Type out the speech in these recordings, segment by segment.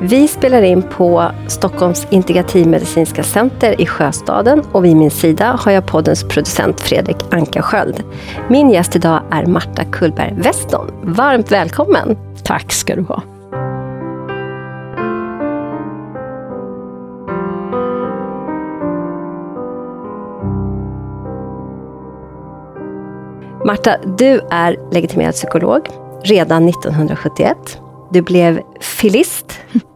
Vi spelar in på Stockholms integrativmedicinska center i Sjöstaden och vid min sida har jag poddens producent Fredrik Ankarsköld. Min gäst idag är Marta Kullberg Weston. Varmt välkommen! Tack ska du ha. Marta, du är legitimerad psykolog redan 1971. Du blev filist.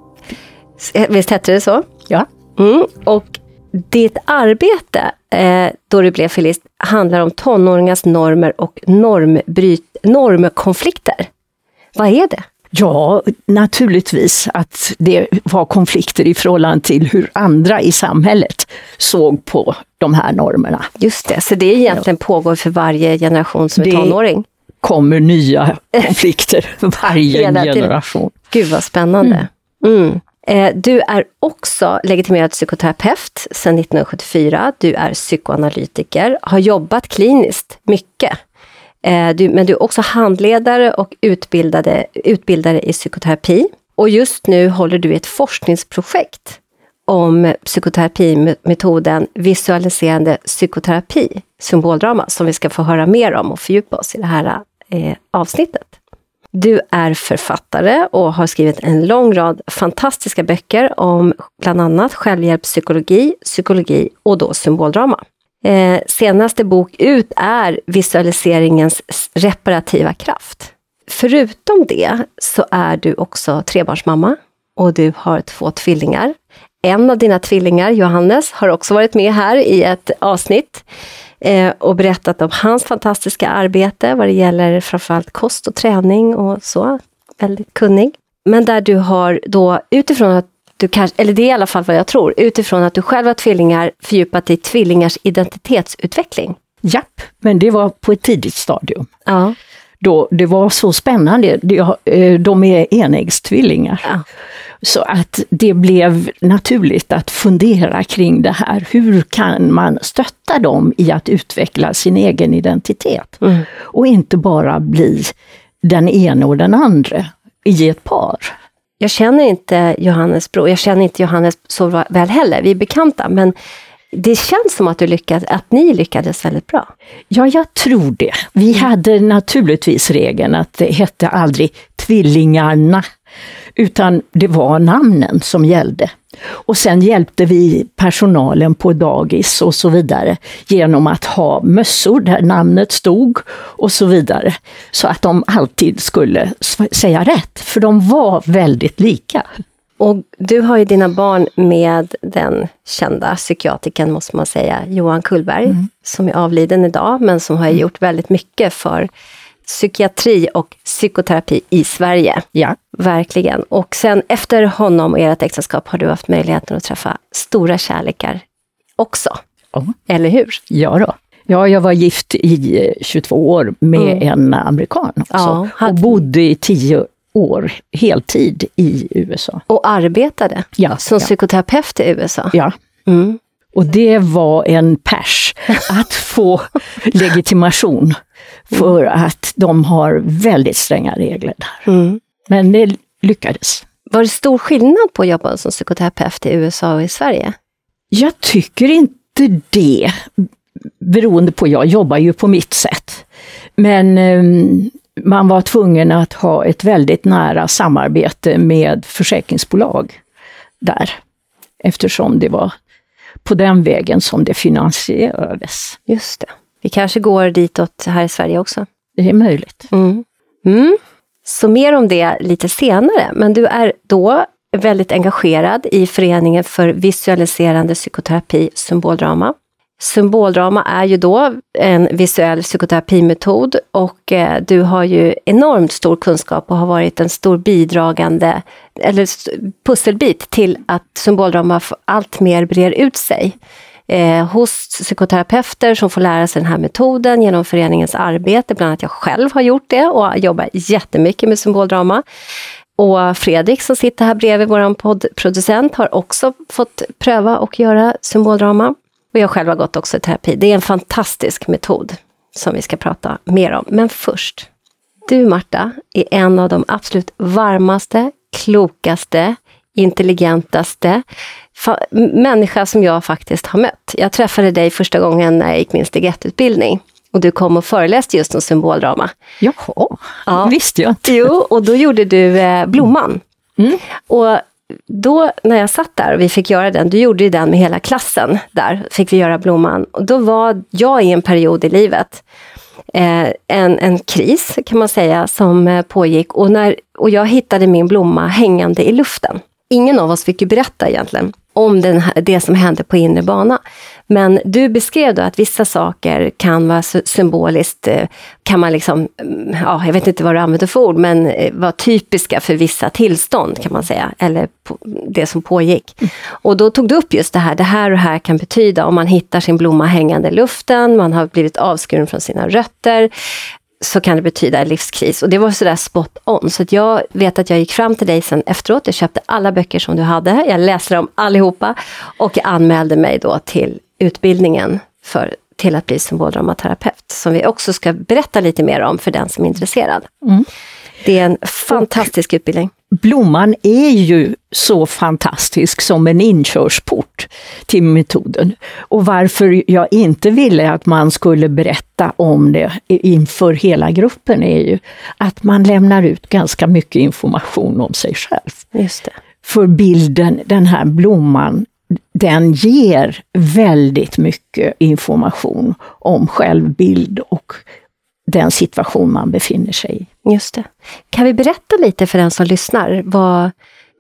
Visst hette det så? Ja. Mm. Och ditt arbete eh, då du blev filist handlar om tonåringars normer och normbryt, normkonflikter. Vad är det? Ja, naturligtvis att det var konflikter i förhållande till hur andra i samhället såg på de här normerna. Just det, så det egentligen ja. pågår för varje generation som är tonåring? Det kommer nya konflikter för varje generation. Gud vad spännande. Mm. Mm. Eh, du är också legitimerad psykoterapeut sedan 1974. Du är psykoanalytiker, har jobbat kliniskt mycket. Eh, du, men du är också handledare och utbildade, utbildare i psykoterapi. Och just nu håller du i ett forskningsprojekt om psykoterapimetoden visualiserande psykoterapi, symboldrama, som vi ska få höra mer om och fördjupa oss i det här eh, avsnittet. Du är författare och har skrivit en lång rad fantastiska böcker om bland annat självhjälpspsykologi, psykologi och då symboldrama. Eh, senaste bok ut är Visualiseringens reparativa kraft. Förutom det så är du också trebarnsmamma och du har två tvillingar. En av dina tvillingar, Johannes, har också varit med här i ett avsnitt eh, och berättat om hans fantastiska arbete vad det gäller framförallt kost och träning och så. Väldigt kunnig. Men där du har då utifrån att du kanske, eller det är i alla fall vad jag tror, utifrån att du själv har tvillingar fördjupat i tvillingars identitetsutveckling. Japp, men det var på ett tidigt stadium. Ja. Då, det var så spännande. Eh, de är enäggstvillingar. Ja. Så att det blev naturligt att fundera kring det här. Hur kan man stötta dem i att utveckla sin egen identitet? Mm. Och inte bara bli den ena och den andra i ett par. Jag känner inte Johannes bror, jag känner inte Johannes så väl heller, vi är bekanta, men det känns som att, du lyckades, att ni lyckades väldigt bra. Ja, jag tror det. Vi mm. hade naturligtvis regeln att det hette aldrig tvillingarna, utan det var namnen som gällde. Och sen hjälpte vi personalen på dagis och så vidare genom att ha mössor där namnet stod och så vidare. Så att de alltid skulle säga rätt, för de var väldigt lika. Och du har ju dina barn med den kända psykiatriken, måste man säga, Johan Kullberg, mm. som är avliden idag, men som har mm. gjort väldigt mycket för psykiatri och psykoterapi i Sverige. Ja. Verkligen. Och sen efter honom och ert äktenskap har du haft möjligheten att träffa stora kärlekar också. Oh. Eller hur? Ja då. Ja, jag var gift i 22 eh, år med mm. en amerikan också. Ja, hade... Och bodde i 10 år heltid i USA. Och arbetade ja, som ja. psykoterapeut i USA? Ja. Mm. Och det var en pers att få legitimation för att de har väldigt stränga regler där. Mm. Men det lyckades. Var det stor skillnad på att jobba som psykoterapeut i USA och i Sverige? Jag tycker inte det. Beroende på, jag jobbar ju på mitt sätt. Men um, man var tvungen att ha ett väldigt nära samarbete med försäkringsbolag där. Eftersom det var på den vägen som det finansierades. Just det. Vi kanske går ditåt här i Sverige också? Det är möjligt. Mm. Mm. Så mer om det lite senare. Men du är då väldigt engagerad i Föreningen för visualiserande psykoterapi, symboldrama. Symboldrama är ju då en visuell psykoterapimetod och eh, du har ju enormt stor kunskap och har varit en stor bidragande, eller pusselbit till att symboldrama allt mer brer ut sig eh, hos psykoterapeuter som får lära sig den här metoden genom föreningens arbete. Bland annat jag själv har gjort det och jobbar jättemycket med symboldrama. Och Fredrik som sitter här bredvid, vår poddproducent, har också fått pröva och göra symboldrama. Och jag själv har gått också i terapi. Det är en fantastisk metod som vi ska prata mer om. Men först, du Marta är en av de absolut varmaste, klokaste, intelligentaste människa som jag faktiskt har mött. Jag träffade dig första gången när jag gick min steg 1-utbildning. Och du kom och föreläste just om symboldrama. Jaha, ja. visste jag inte. Jo, och då gjorde du eh, Blomman. Mm. Och då när jag satt där och vi fick göra den, du gjorde ju den med hela klassen där, fick vi göra Blomman. Och då var jag i en period i livet, eh, en, en kris kan man säga, som eh, pågick. Och, när, och jag hittade min blomma hängande i luften. Ingen av oss fick ju berätta egentligen om den, det som hände på inre bana. Men du beskrev då att vissa saker kan vara symboliskt, eh, kan man liksom, mm, ja, jag vet inte vad du använder för ord, men var vara typiska för vissa tillstånd kan man säga, eller det som pågick. Mm. Och då tog du upp just det här, det här och det här kan betyda om man hittar sin blomma hängande i luften, man har blivit avskuren från sina rötter, så kan det betyda livskris. Och det var sådär spot on. Så jag vet att jag gick fram till dig sen efteråt, jag köpte alla böcker som du hade, jag läste dem allihopa och jag anmälde mig då till utbildningen för, till att bli symboldramaterapeut, som vi också ska berätta lite mer om för den som är intresserad. Mm. Det är en fantastisk och utbildning. Blomman är ju så fantastisk som en inkörsport till metoden. Och varför jag inte ville att man skulle berätta om det inför hela gruppen är ju att man lämnar ut ganska mycket information om sig själv. Just det. För bilden, den här blomman, den ger väldigt mycket information om självbild och den situation man befinner sig i. Just det. Kan vi berätta lite för den som lyssnar, vad,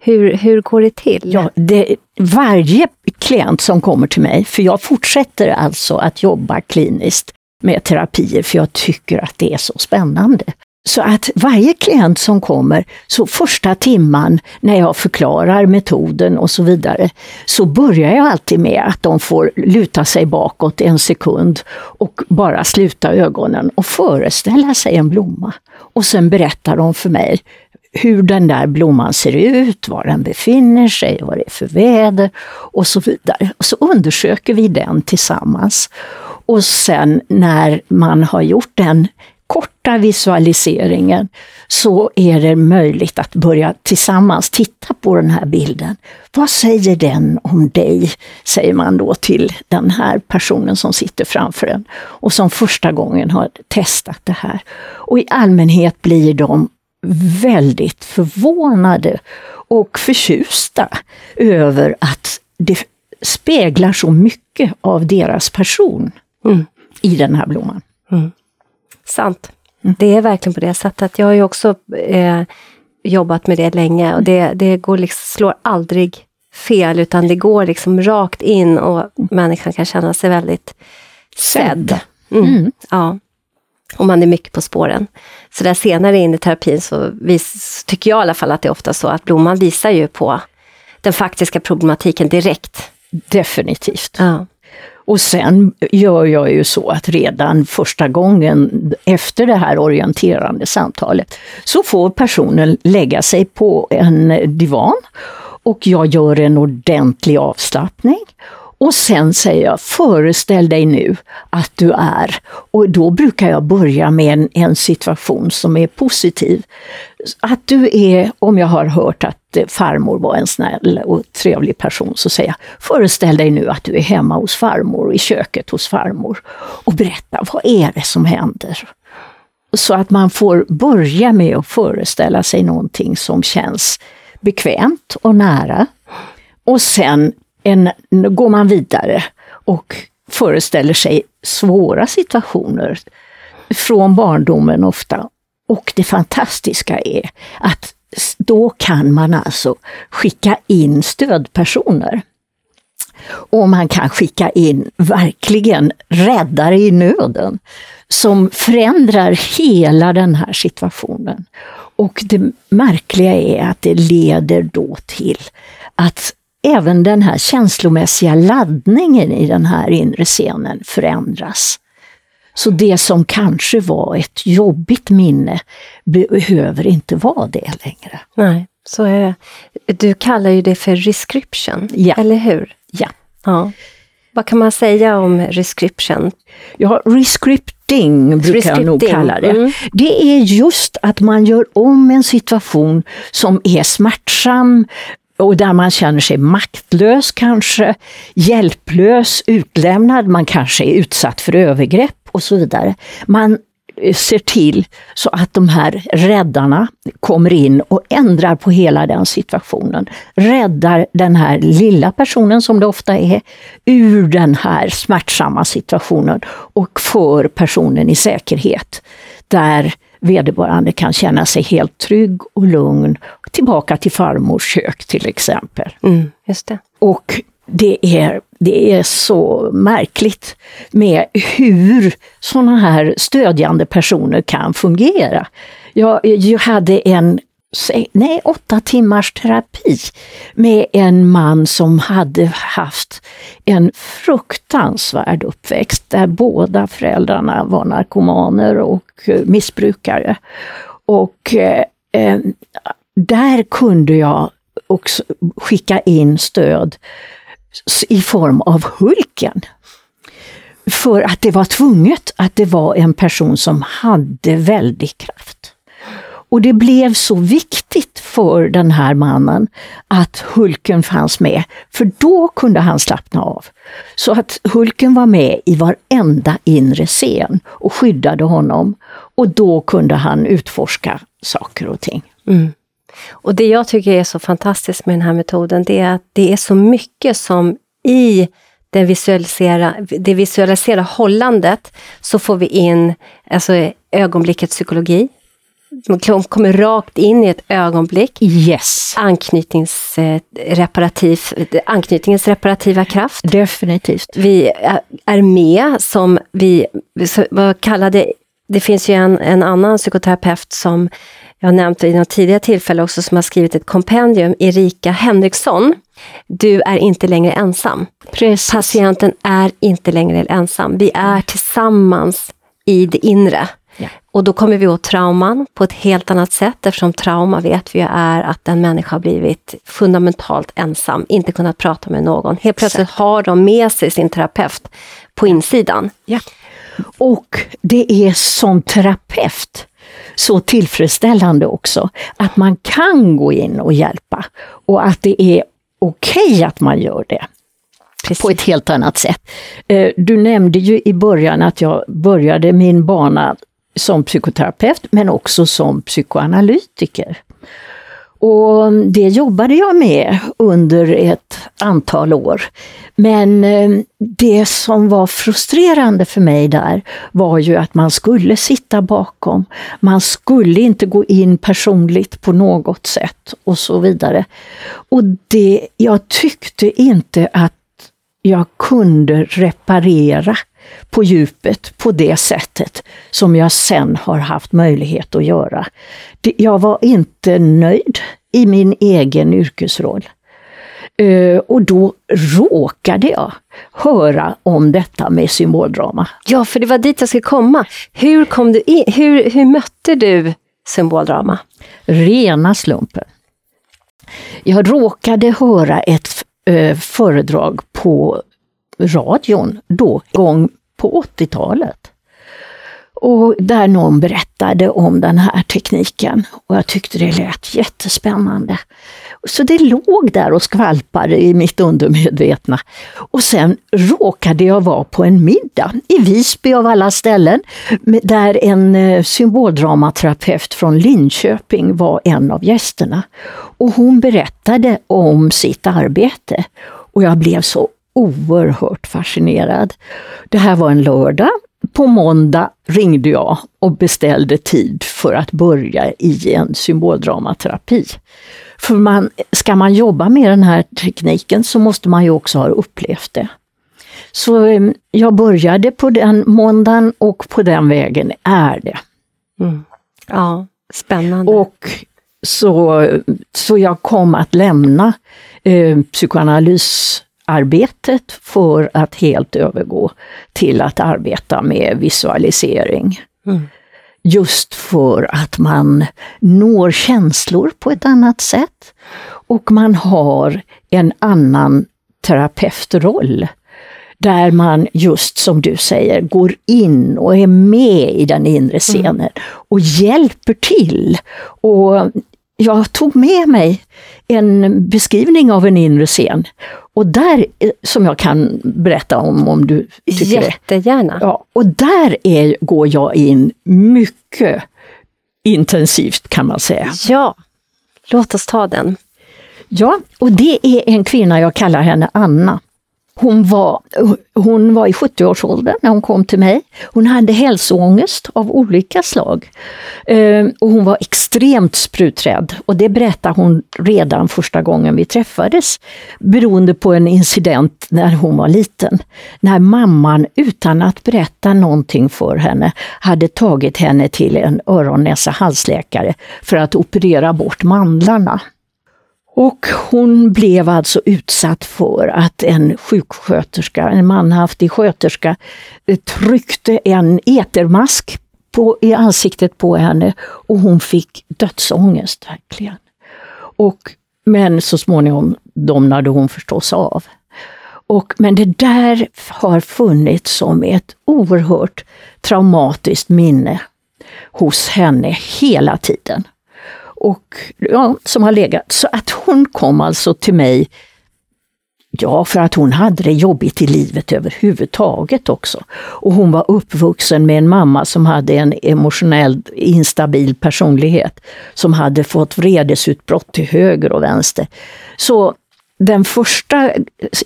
hur, hur går det till? Ja, det, varje klient som kommer till mig, för jag fortsätter alltså att jobba kliniskt med terapier, för jag tycker att det är så spännande. Så att varje klient som kommer, så första timman när jag förklarar metoden och så vidare, så börjar jag alltid med att de får luta sig bakåt en sekund och bara sluta ögonen och föreställa sig en blomma. Och sen berättar de för mig hur den där blomman ser ut, var den befinner sig, vad det är för väder och så vidare. Och så undersöker vi den tillsammans. Och sen när man har gjort den korta visualiseringen så är det möjligt att börja tillsammans titta på den här bilden. Vad säger den om dig? Säger man då till den här personen som sitter framför en och som första gången har testat det här. Och i allmänhet blir de väldigt förvånade och förtjusta över att det speglar så mycket av deras person mm. i den här blomman. Mm. Sant. Mm. Det är verkligen på det sättet. Jag har ju också eh, jobbat med det länge och det, det går liksom, slår aldrig fel utan det går liksom rakt in och människan kan känna sig väldigt sedd. Mm. Mm. Ja. Och man är mycket på spåren. Så där senare in i terapin så vis, tycker jag i alla fall att det är ofta så att blomman visar ju på den faktiska problematiken direkt. Definitivt. Ja. Och sen gör jag ju så att redan första gången efter det här orienterande samtalet så får personen lägga sig på en divan och jag gör en ordentlig avslappning. Och sen säger jag, föreställ dig nu att du är, och då brukar jag börja med en, en situation som är positiv. Att du är, om jag har hört att farmor var en snäll och trevlig person, så säger jag, föreställ dig nu att du är hemma hos farmor, i köket hos farmor, och berätta, vad är det som händer? Så att man får börja med att föreställa sig någonting som känns bekvämt och nära. Och sen en, går man vidare och föreställer sig svåra situationer från barndomen ofta. Och det fantastiska är att då kan man alltså skicka in stödpersoner. Och man kan skicka in verkligen räddare i nöden som förändrar hela den här situationen. Och det märkliga är att det leder då till att även den här känslomässiga laddningen i den här inre scenen förändras. Så det som kanske var ett jobbigt minne behöver inte vara det längre. Nej, så är det. Du kallar ju det för rescription, Ja. eller hur? Ja. Ja. Vad kan man säga om rescription? Ja, rescripting brukar jag nog Rescripting, kalla det. mm. Det är just att man gör om en situation som är smärtsam och där man känner sig maktlös kanske, hjälplös, utlämnad, man kanske är utsatt för övergrepp och så vidare. Man eh, ser till så att de här räddarna kommer in och ändrar på hela den situationen. Räddar den här lilla personen, som det ofta är, ur den här smärtsamma situationen och för personen i säkerhet. Där vederbörande kan känna sig helt trygg och lugn. Tillbaka till farmors kök till exempel. Mm, just det. Och det är, det är så märkligt med hur sådana här stödjande personer kan fungera. Jag, jag hade en nej, åtta timmars terapi med en man som hade haft en fruktansvärd uppväxt där båda föräldrarna var narkomaner och eh, missbrukare. Och eh, eh, där kunde jag också skicka in stöd i form av Hulken. För att det var tvunget att det var en person som hade väldig kraft. Och det blev så viktigt för den här mannen att Hulken fanns med, för då kunde han slappna av. Så att Hulken var med i varenda inre scen och skyddade honom. Och då kunde han utforska saker och ting. Mm. Och det jag tycker är så fantastiskt med den här metoden, det är att det är så mycket som i den visualisera, det visualiserade hållandet, så får vi in alltså, ögonblickets psykologi. Man kommer rakt in i ett ögonblick. Yes, Anknytningsreparativ, anknytningens reparativa kraft. definitivt. Vi är- med som vi, vad kallade, det finns ju en, en annan psykoterapeut som jag har nämnt vid något tidigare tillfälle också, som har skrivit ett kompendium, Erika Henriksson. Du är inte längre ensam. Precis. Patienten är inte längre ensam. Vi är tillsammans i det inre. Ja. Och då kommer vi åt trauman på ett helt annat sätt eftersom trauma vet vi är att en människa har blivit fundamentalt ensam, inte kunnat prata med någon. Helt plötsligt har de med sig sin terapeut på insidan. Ja. Och det är som terapeut så tillfredsställande också att man kan gå in och hjälpa och att det är okej att man gör det på ett helt annat sätt. Eh, Du nämnde ju i början att jag började min bana som psykoterapeut men också som psykoanalytiker. Och det jobbade jag med under ett antal år. Men eh, det som var frustrerande för mig där var ju att man skulle sitta bakom. Man skulle inte gå in personligt på något sätt och så vidare. Och det, jag tyckte inte att jag kunde reparera på djupet på det sättet som jag sen har haft möjlighet att göra. Jag var inte nöjd i min egen yrkesroll. Eh, Och då råkade jag höra om detta med symboldrama. Ja, för det var dit jag skulle komma. Hur, kom du in, hur, hur mötte du symboldrama? Rena slumpen. Jag råkade höra ett eh, föredrag på radion då, gång på 80-talet. Och där någon berättade om den här tekniken och jag tyckte det lät jättespännande. Så det låg där och skvalpade i mitt undermedvetna. Och sen råkade jag vara på en middag i Visby av alla ställen, där en eh, symboldramaterapeut från Linköping var en av gästerna. Och hon berättade om sitt arbete och jag blev så oerhört fascinerad. Det här var en lördag. På måndag ringde jag och beställde tid för att börja i en symboldramaterapi. För man, ska man jobba med den här tekniken så måste man ju också ha upplevt det. Så eh, jag började på den måndagen och på den vägen är det. Ja, spännande. Och så, så jag kom att lämna eh, psykoanalysarbetet för att helt övergå till att arbeta med visualisering. Mm. Just för att man når känslor på ett annat sätt och man har en annan terapeutroll där man just som du säger går in och är med i den inre mm. scenen och hjälper till. Och jag tog med mig en beskrivning av en inre scen. Och där, eh, som jag kan berätta om, om du tycker Jättegärna. det. Ja, och där är, går jag in mycket intensivt kan man säga. Ja, låt oss ta den. Ja, och det är en kvinna, jag kallar henne Anna. Hon var, hon var i 70-årsåldern när hon kom till mig. Hon hade hälsoångest av olika slag. Ehm, och hon var extremt spruträdd och det berättade hon redan första gången vi träffades. Beroende på en incident när hon var liten. När mamman utan att berätta någonting för henne hade tagit henne till en öron näsa halsläkare för att operera bort mandlarna. Och hon blev alltså utsatt för att en sjuksköterska, en manhaftig sköterska, eh, tryckte en etermask på, i ansiktet på henne och hon fick dödsångest verkligen. Och, men så småningom domnade hon förstås av. Och, men det där har funnits som ett oerhört traumatiskt minne hos henne hela tiden och ja, som har legat. Så att hon kom alltså till mig, ja, för att hon hade det jobbigt i livet överhuvudtaget också. Och hon var uppvuxen med en mamma som hade en emotionellt instabil personlighet, som hade fått vredesutbrott till höger och vänster. Så den första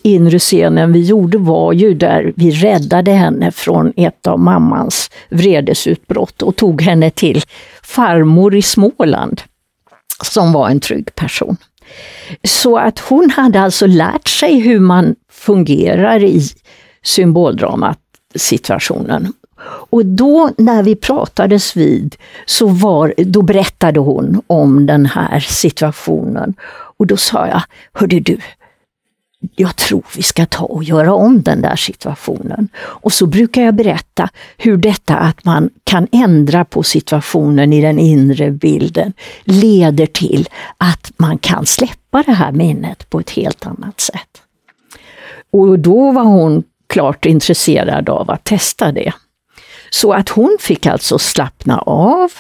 inre scenen vi gjorde var ju där vi räddade henne från ett av mammans vredesutbrott och tog henne till farmor i Småland som var en trygg person. Så att hon hade alltså lärt sig hur man fungerar i symboldramat-situationen. Och då när vi pratades vid, så var, då berättade hon om den här situationen. Och då sa jag, hörde du, jag tror vi ska ta och göra om den där situationen. Och så brukar jag berätta hur detta att man kan ändra på situationen i den inre bilden leder till att man kan släppa det här minnet på ett helt annat sätt. Och då var hon klart intresserad av att testa det. Så att hon fick alltså slappna av.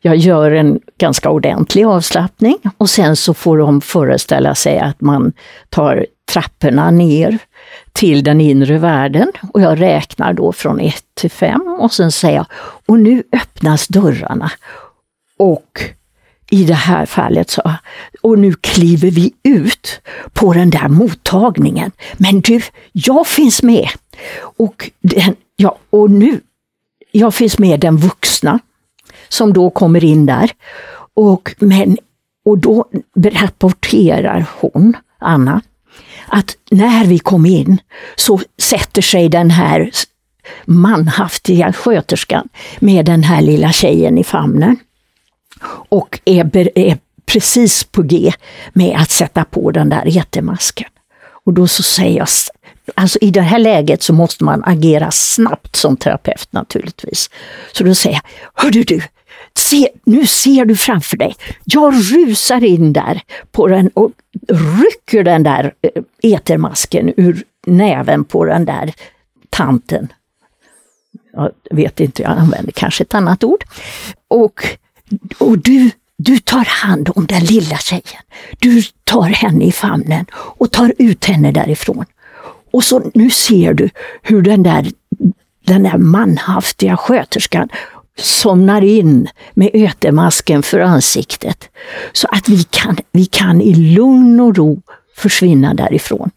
Jag gör en ganska ordentlig avslappning och sen så får de föreställa sig att man tar trapporna ner till den inre världen och jag räknar då från 1 till 5 och sen säger jag, och nu öppnas dörrarna. Och i det här fallet så, och nu kliver vi ut på den där mottagningen. Men du, jag finns med! Och, den, ja, och nu, jag finns med den vuxna som då kommer in där. Och, men, och då rapporterar hon, Anna, att när vi kom in så sätter sig den här manhaftiga sköterskan med den här lilla tjejen i famnen och är, är precis på G med att sätta på den där jättemasken. Och då så säger jag, alltså i det här läget så måste man agera snabbt som terapeut naturligtvis. Så då säger jag, hördu du, se, nu ser du framför dig. Jag rusar in där på den och rycker den där eh, etermasken ur näven på den där tanten. Jag vet inte, jag använder kanske ett annat ord. Och, och du, du tar hand om den lilla tjejen. Du tar henne i famnen och tar ut henne därifrån. Och så nu ser du hur den där, den där manhaftiga sköterskan somnar in med ötemasken för ansiktet. Så att vi kan, vi kan i lugn och ro försvinna därifrån.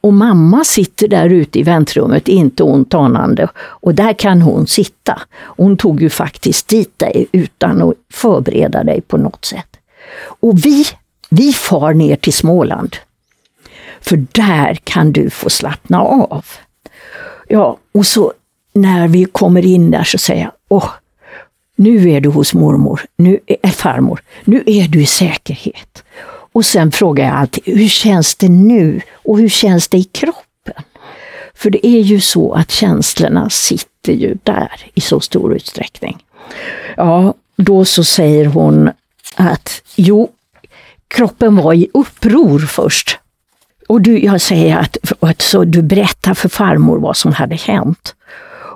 Och mamma sitter där ute i väntrummet, inte ont anande, och där kan hon sitta. Hon tog ju faktiskt dit dig utan att förbereda dig på något sätt. Och vi, vi far ner till Småland. För där kan du få slappna av. Ja, och så när vi kommer in där så säger jag, åh, nu är du hos mormor, nu är eh, farmor, nu är du i säkerhet. Och sen frågar jag alltid, hur känns det nu? Och hur känns det i kroppen? För det är ju så att känslorna sitter ju där i så stor utsträckning. Ja, då så säger hon att jo, kroppen var i uppror först. Och du, jag säger att, att så du berättar för farmor vad som hade hänt.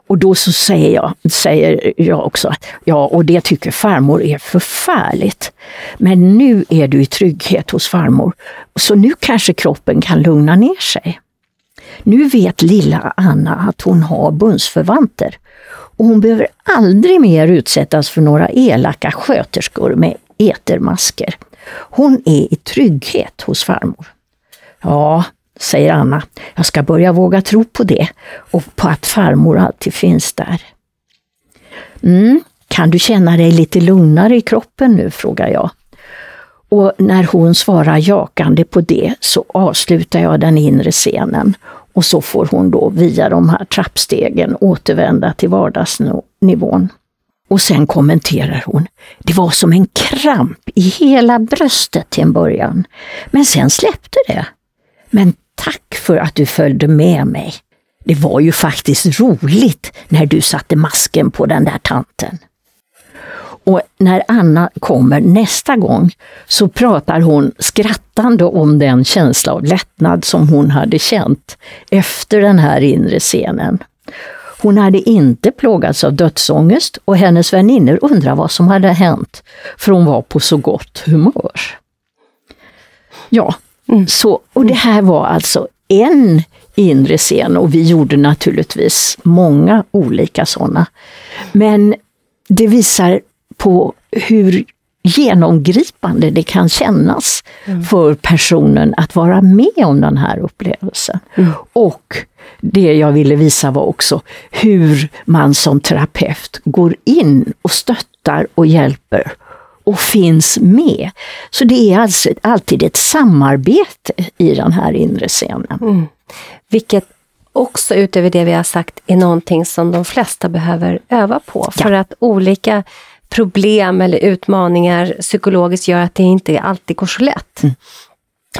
Och då så säger jag, säger jag också ja, och det tycker farmor är förfärligt. Men nu är du i trygghet hos farmor, så nu kanske kroppen kan lugna ner sig. Nu vet lilla Anna att hon har bundsförvanter och hon behöver aldrig mer utsättas för några elaka sköterskor med etermasker. Hon är i trygghet hos farmor. Ja, säger Anna, jag ska börja våga tro på det och på att farmor alltid finns där. Mm, kan du känna dig lite lugnare i kroppen nu, frågar jag. Och när hon svarar jakande på det så avslutar jag den inre scenen och så får hon då via de här trappstegen återvända till vardagsnivån. Och sen kommenterar hon, det var som en kramp i hela bröstet till en början. Men sen släppte det. Men tack för att du följde med mig. Det var ju faktiskt roligt när du satte masken på den där tanten. Och när Anna kommer nästa gång så pratar hon skrattande om den känsla av lättnad som hon hade känt efter den här inre scenen. Hon hade inte plågats av dödsångest och hennes väninnor undrar vad som hade hänt, för hon var på så gott humör. Ja, mm. så, och det här var alltså en inre scen och vi gjorde naturligtvis många olika sådana. Men det visar på hur genomgripande det kan kännas mm. för personen att vara med om den här upplevelsen. Mm. Och det jag ville visa var också hur man som terapeut går in och stöttar och hjälper och finns med. Så det är alltså alltid ett samarbete i den här inre scenen. Mm. Vilket också utöver det vi har sagt är någonting som de flesta behöver öva på. För ja. att olika problem eller utmaningar psykologiskt gör att det inte alltid går så lätt. Mm.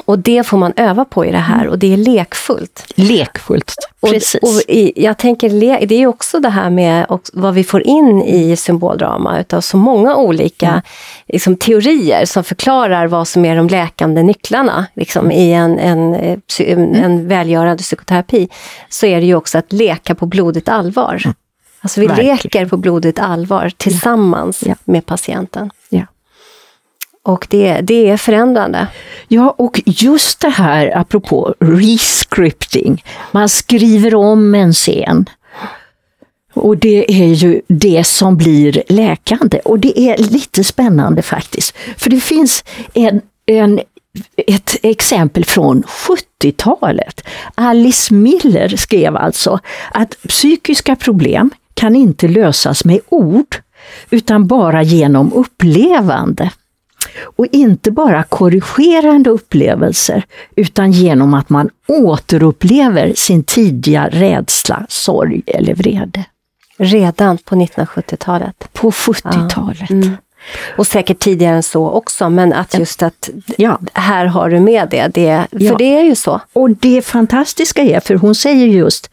Och det får man öva på i det här och det är lekfullt. Lekfullt, precis. Och, och i, jag tänker, det är också det här med vad vi får in i symboldrama utav så många olika mm. liksom, teorier som förklarar vad som är de läkande nycklarna liksom, i en, en, en, mm. en välgörande psykoterapi. Så är det ju också att leka på blodigt allvar. Mm. Alltså vi Verkligen. leker på blodigt allvar tillsammans ja. med patienten. Och det, det är förändrande. Ja, och just det här apropå rescripting, man skriver om en scen. Och det är ju det som blir läkande. Och det är lite spännande faktiskt. För det finns en, en ett exempel från 70-talet. Alice Miller skrev alltså att psykiska problem kan inte lösas med ord, utan bara genom upplevande. Och inte bara korrigerande upplevelser, utan genom att man återupplever sin tidiga rädsla, sorg eller vrede. Redan på 1970-talet? På 70-talet. Ja. Mm. Och säkert tidigare än så också, men att just att ja. här har du med det, det för ja. det är ju så. Och det fantastiska är, för hon säger just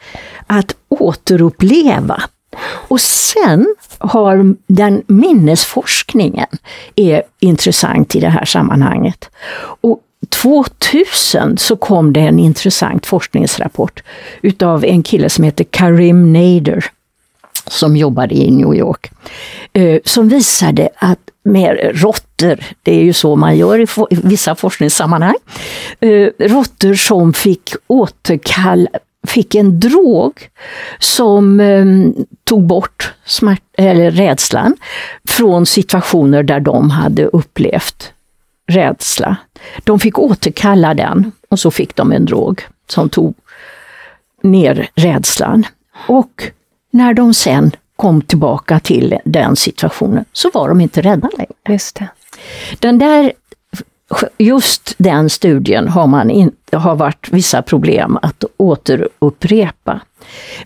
att återuppleva och sen har den minnesforskningen är intressant i det här sammanhanget. Och 2000 så kom det en intressant forskningsrapport utav en kille som heter Karim Nader som jobbade i New York, eh, som visade att med råttor, det är ju så man gör i vissa forskningssammanhang, eh, råttor som fick återkalla fick en drog som eh, tog bort smärt, eller rädslan från situationer där de hade upplevt rädsla. De fick återkalla den och så fick de en drog som tog ner rädslan. Och när de sen kom tillbaka till den situationen så var de inte rädda längre. Just det. Den där just den studien har, man in, har varit vissa problem att återupprepa.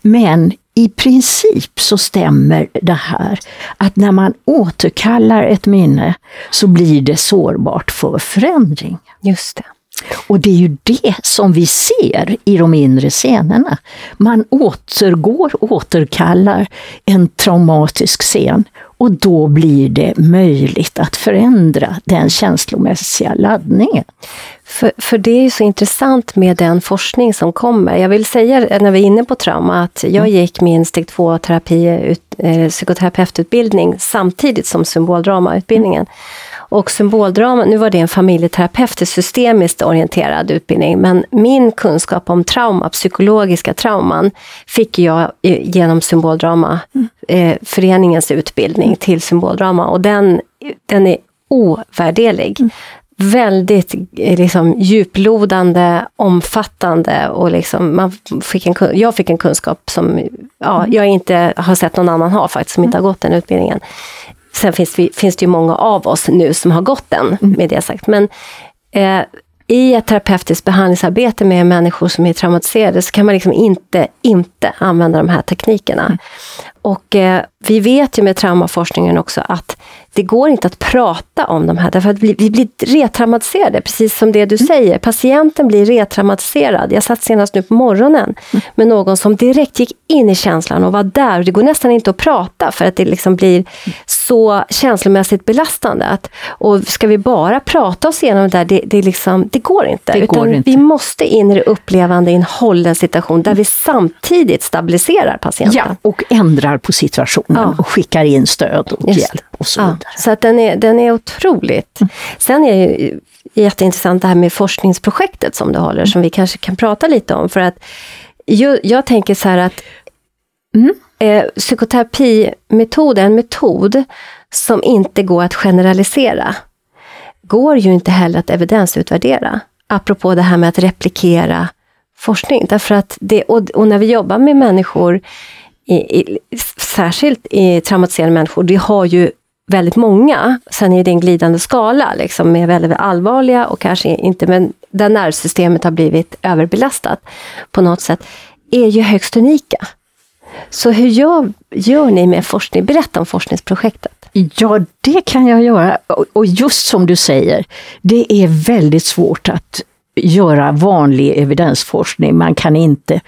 Men i princip så stämmer det här att när man återkallar ett minne så blir det sårbart för förändring. Just det. Och det är ju det som vi ser i de inre scenerna. Man återgår, återkallar en traumatisk scen och då blir det möjligt att förändra den känslomässiga laddningen. För, för det är så intressant med den forskning som kommer. Jag vill säga när vi är inne på trauma att jag mm. gick min steg 2-terapi, eh, psykoterapeututbildning samtidigt som symboldramautbildningen. Mm. Och symboldrama, nu var det en familjeterapeutisk systemiskt orienterad utbildning, men min kunskap om trauma, psykologiska trauman, fick jag genom symboldrama, mm. eh, föreningens utbildning till symboldrama och den, den är ovärderlig. Mm. Väldigt eh, liksom, djuplodande, omfattande och liksom, man fick en, jag fick en kunskap som ja, mm. jag inte har sett någon annan ha faktiskt, som inte har gått den utbildningen. Sen finns, vi, finns det ju många av oss nu som har gått den, mm. med det sagt. Men eh, i ett terapeutiskt behandlingsarbete med människor som är traumatiserade så kan man liksom inte, inte använda de här teknikerna. Mm. Och eh, vi vet ju med traumaforskningen också att det går inte att prata om de här, därför att vi, blir retraumatiserade, precis som det du mm. säger. Patienten blir retraumatiserad. Jag satt senast nu på morgonen mm. med någon som direkt gick in i känslan och var där. det går nästan inte att prata för att det liksom blir så känslomässigt belastande. Att, och ska vi bara prata oss igenom det där, det, det, liksom, det går inte. Det Utan går inte. Vi måste in i det upplevande i en hållen situation där vi samtidigt stabiliserar patienten. Ja, och ändrar på situationen ja. och skickar in stöd och Just. hjälp och så vidare. Så att den, är, den är otroligt. Mm. Sen är det ju jätteintressant det här med forskningsprojektet som du håller, mm. som vi kanske kan prata lite om. För att jag, jag tänker så här att mm. eh, psykoterapimetod är en metod som inte går att generalisera. Går ju inte heller att evidensutvärdera. Apropå det här med att replikera forskning. Därför att det, och, och när vi jobbar med människor, i, i, särskilt i traumatiserade människor, vi har ju väldigt många. Sen är det en glidande skala liksom, med väldigt, allvarliga och kanske inte, men där nervsystemet har blivit överbelastat på något sätt, är ju högst unika. Så hur gör, gör ni med forskning? Berätta om forskningsprojektet. Ja, det kan jag göra. Och just som du säger, det är väldigt svårt att göra vanlig evidensforskning. Man kan inte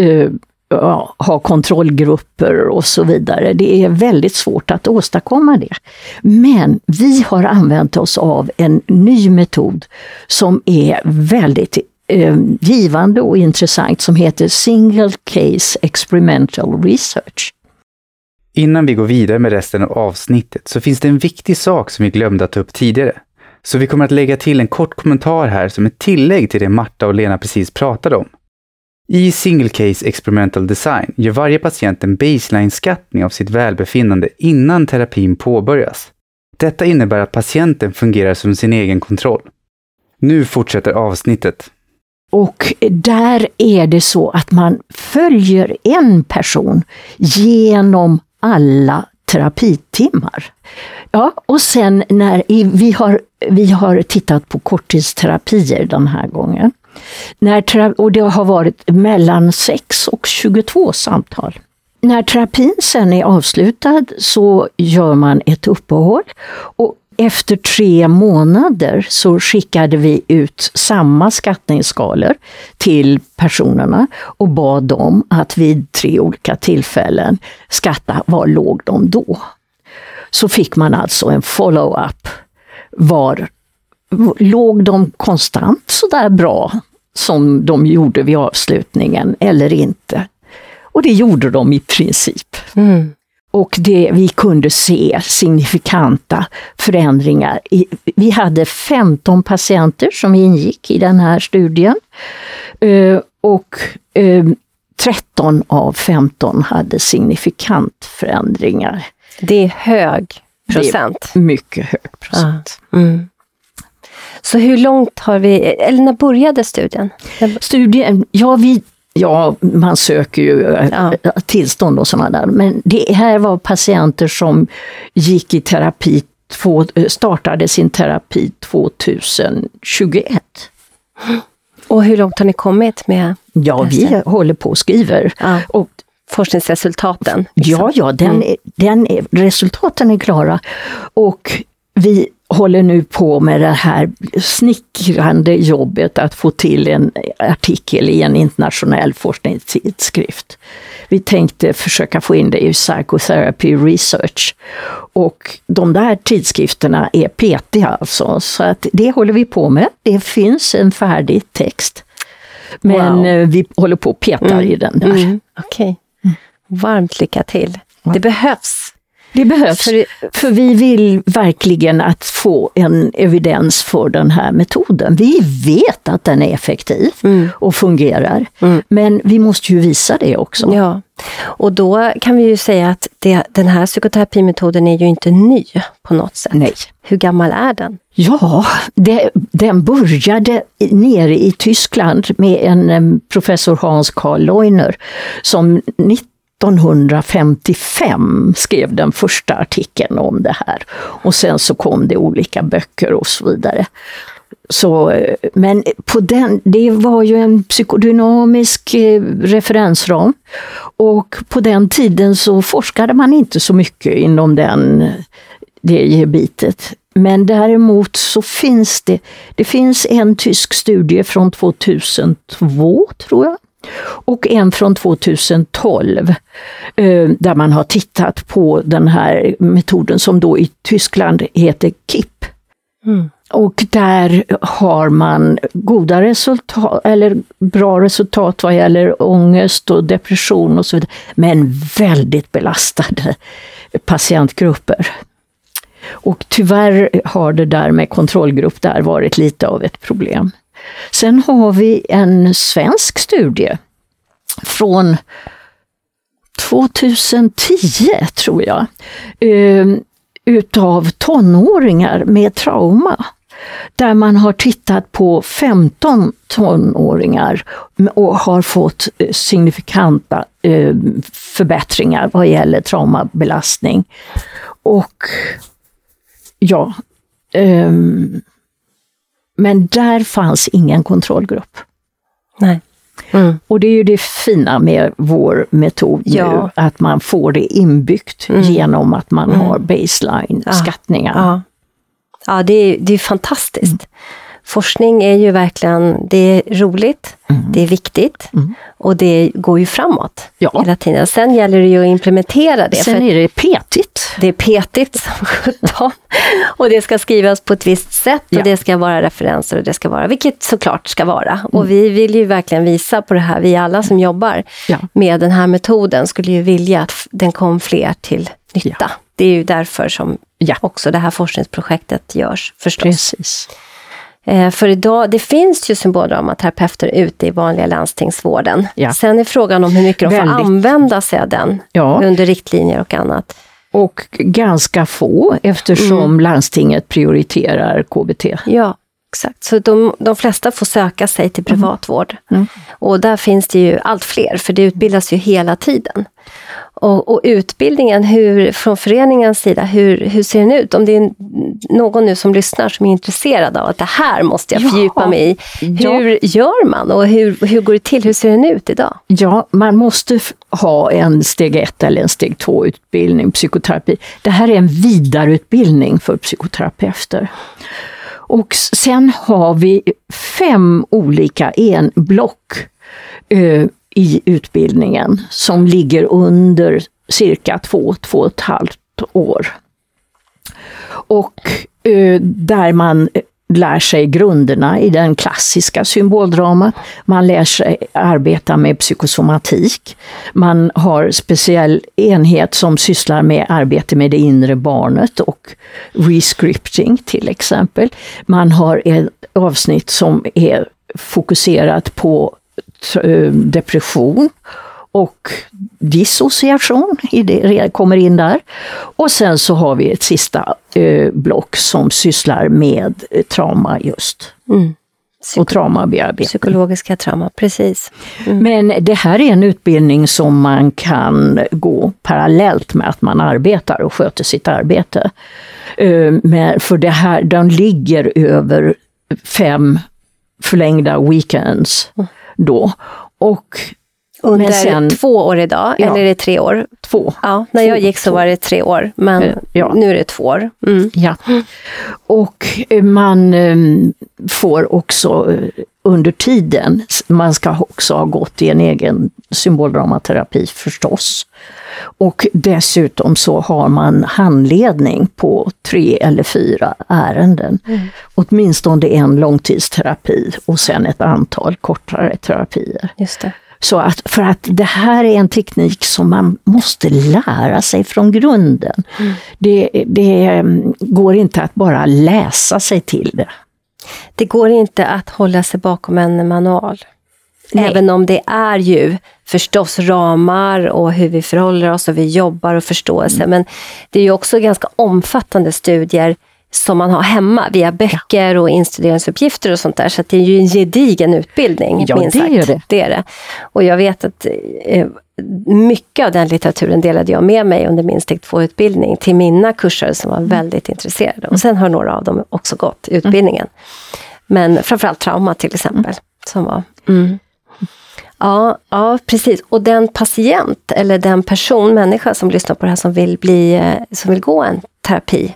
uh, ja, ha kontrollgrupper och så vidare. Det är väldigt svårt att åstadkomma det. Men vi har använt oss av en ny metod som är väldigt eh, givande och intressant som heter Single Case Experimental Research. Innan vi går vidare med resten av avsnittet så finns det en viktig sak som vi glömde att ta upp tidigare. Så vi kommer att lägga till en kort kommentar här som ett tillägg till det Marta och Lena precis pratade om. I Single Case Experimental Design gör varje patient en baseline-skattning av sitt välbefinnande innan terapin påbörjas. Detta innebär att patienten fungerar som sin egen kontroll. Nu fortsätter avsnittet. Och där är det så att man följer en person genom alla terapitimmar. Ja, och sen när vi har, vi har tittat på korttidsterapier den här gången. När, och det har varit mellan 6 och 22 samtal. När terapin sen är avslutad så gör man ett uppehåll och efter tre månader så skickade vi ut samma skattningsskalor till personerna och bad dem att vid tre olika tillfällen skatta var låg de då. Så fick man alltså en follow-up. Var låg de konstant sådär bra som de gjorde vid avslutningen eller inte? Och det gjorde de i princip. Mm. Och det, vi kunde se signifikanta förändringar. Vi hade 15 patienter som ingick i den här studien. Eh, och 13 eh, av 15 hade signifikant förändringar. Det är hög procent. Det är mycket hög procent. Ah. Mm. Så hur långt har vi, eller när började studien? Studien, ja vi Ja, man söker ju eh, ja. tillstånd och sådana där. Men det här var patienter som gick i terapi två, eh, startade sin terapi 2021. Och hur långt har ni kommit med Ja, vi håller på och skriver. ja, Och forskningsresultaten? liksom? Ja, ja, den, Mm. den resultaten är klara. Och vi håller nu på med det här snickrande jobbet att få till en artikel i en internationell forskningstidskrift. Vi tänkte försöka få in det i Psychotherapy Research. Och de där tidskrifterna är petiga alltså, så att det håller vi på med. Det finns en färdig text. Men Wow. eh, vi håller på och petar i den där. Mm, Okej. Varmt lycka till. Det behövs. Det behövs, För- för, vi vill verkligen att få en evidens för den här metoden. Vi vet att den är effektiv och fungerar, men vi måste ju visa det också. Ja, och då kan vi ju säga att det, den här psykoterapimetoden är ju inte ny på något sätt. Nej. Hur gammal är den? Ja, det, den började nere i Tyskland med en professor Hans Karl Leuner som 1955 skrev den första artikeln om det här. Och sen så kom det olika böcker och så vidare. Så, men på den, det var ju en psykodynamisk eh, referensram och på den tiden så forskade man inte så mycket inom den, det gebitet. Men däremot så finns det, det finns en tysk studie från 2002 tror jag och en från 2012 eh, där man har tittat på den här metoden som då i Tyskland heter KIP. Och där har man goda resultat, eller bra resultat vad gäller ångest och depression och så vidare. Men väldigt belastade patientgrupper. Och tyvärr har det där med kontrollgrupp där varit lite av ett problem. Sen har vi en svensk studie från 2010 tror jag, eh, utav tonåringar med trauma. Där man har tittat på 15 tonåringar och har fått eh, signifikanta eh, förbättringar vad gäller traumabelastning. Och ja, ehm, men där fanns ingen kontrollgrupp. Nej. Mm. Och det är ju det fina med vår metod nu, Ja. Mm. att man får det inbyggt genom att man har baseline-skattningar. Ja, ja det, är, det är fantastiskt. Forskning är ju verkligen, det är roligt, det är viktigt och det går ju framåt Ja. hela tiden. Sen gäller det ju att implementera det. Sen är det petigt. det är petigt som sjutton. Och det ska skrivas på ett visst sätt och Ja. det ska vara referenser och det ska vara, vilket såklart ska vara. Och vi vill ju verkligen visa på det här, vi alla som jobbar Ja. med den här metoden skulle ju vilja att den kom fler till nytta. Det är ju därför som också det här forskningsprojektet görs förstås. Precis. Eh, för idag, det finns ju symboldramaterapeuter ute i vanliga landstingsvården. Ja. Sen är frågan om hur mycket de får Väldigt. använda sig av den Ja. under riktlinjer och annat. Och ganska få eftersom landstinget prioriterar KBT. Ja, exakt. Så de, de flesta får söka sig till privatvård. Mm. Och där finns det ju allt fler, för det utbildas ju hela tiden. Och, och utbildningen hur, från föreningens sida, hur, hur ser den ut? Om det är någon nu som lyssnar som är intresserad av att det här måste jag Ja. fördjupa mig i. Ja. Hur gör man och hur, hur går det till? Hur ser den ut idag? Ja, man måste ha en steg 1 eller en steg 2 utbildning psykoterapi. Det här är en vidareutbildning för psykoterapeuter. Och sen har vi fem olika enblock eh, i utbildningen som ligger under cirka två, två och ett halvt år. Och eh, där man eh, lär sig grunderna i den klassiska symboldramat. Man lär sig arbeta med psykosomatik. Man har speciell enhet som sysslar med arbete med det inre barnet och rescripting till exempel. Man har ett avsnitt som är fokuserat på eh, depression och dissociation i det, kommer in där. Och sen så har vi ett sista eh, block som sysslar med eh, trauma just. och traumabearbetning. Psykologiska trauma, precis. Mm. Men det här är en utbildning som man kan gå parallellt med att man arbetar och sköter sitt arbete. Eh, men för det här, den ligger över fem förlängda weekends mm. då. Och under sen, två år idag, ja, eller är det tre år? Två. Ja, när två, jag gick så två. var det tre år, men eh, ja. nu är det två år. Mm. Ja. Och eh, man um, får också under tiden, man ska också ha gått i en egen symboldramaterapi förstås. Och dessutom så har man handledning på tre eller fyra ärenden. Mm. Åtminstone en långtidsterapi och sen ett antal kortare terapier. Just det. Så att, för att det här är en teknik som man måste lära sig från grunden. Mm. Det, det mm, går inte att bara läsa sig till det. Det går inte att hålla sig bakom en manual. Nej. Även om det är ju förstås ramar och hur vi förhåller oss och vi jobbar och förståelse. Mm. Men det är ju också ganska omfattande studier som man har hemma via böcker och instuderingsuppgifter och sånt där. Så det är ju en gedigen utbildning. Ja, det är det. det är det. Och jag vet att eh, mycket av den litteraturen delade jag med mig under min steg 2-utbildning till mina kursare som var mm. väldigt intresserade. Och sen har några av dem också gått utbildningen. Mm. Men framförallt trauma till exempel. Mm. Som var, mm. Ja, ja, precis. Och den patient eller den person, människa som lyssnar på det här som vill, bli, eh, som vill gå en terapi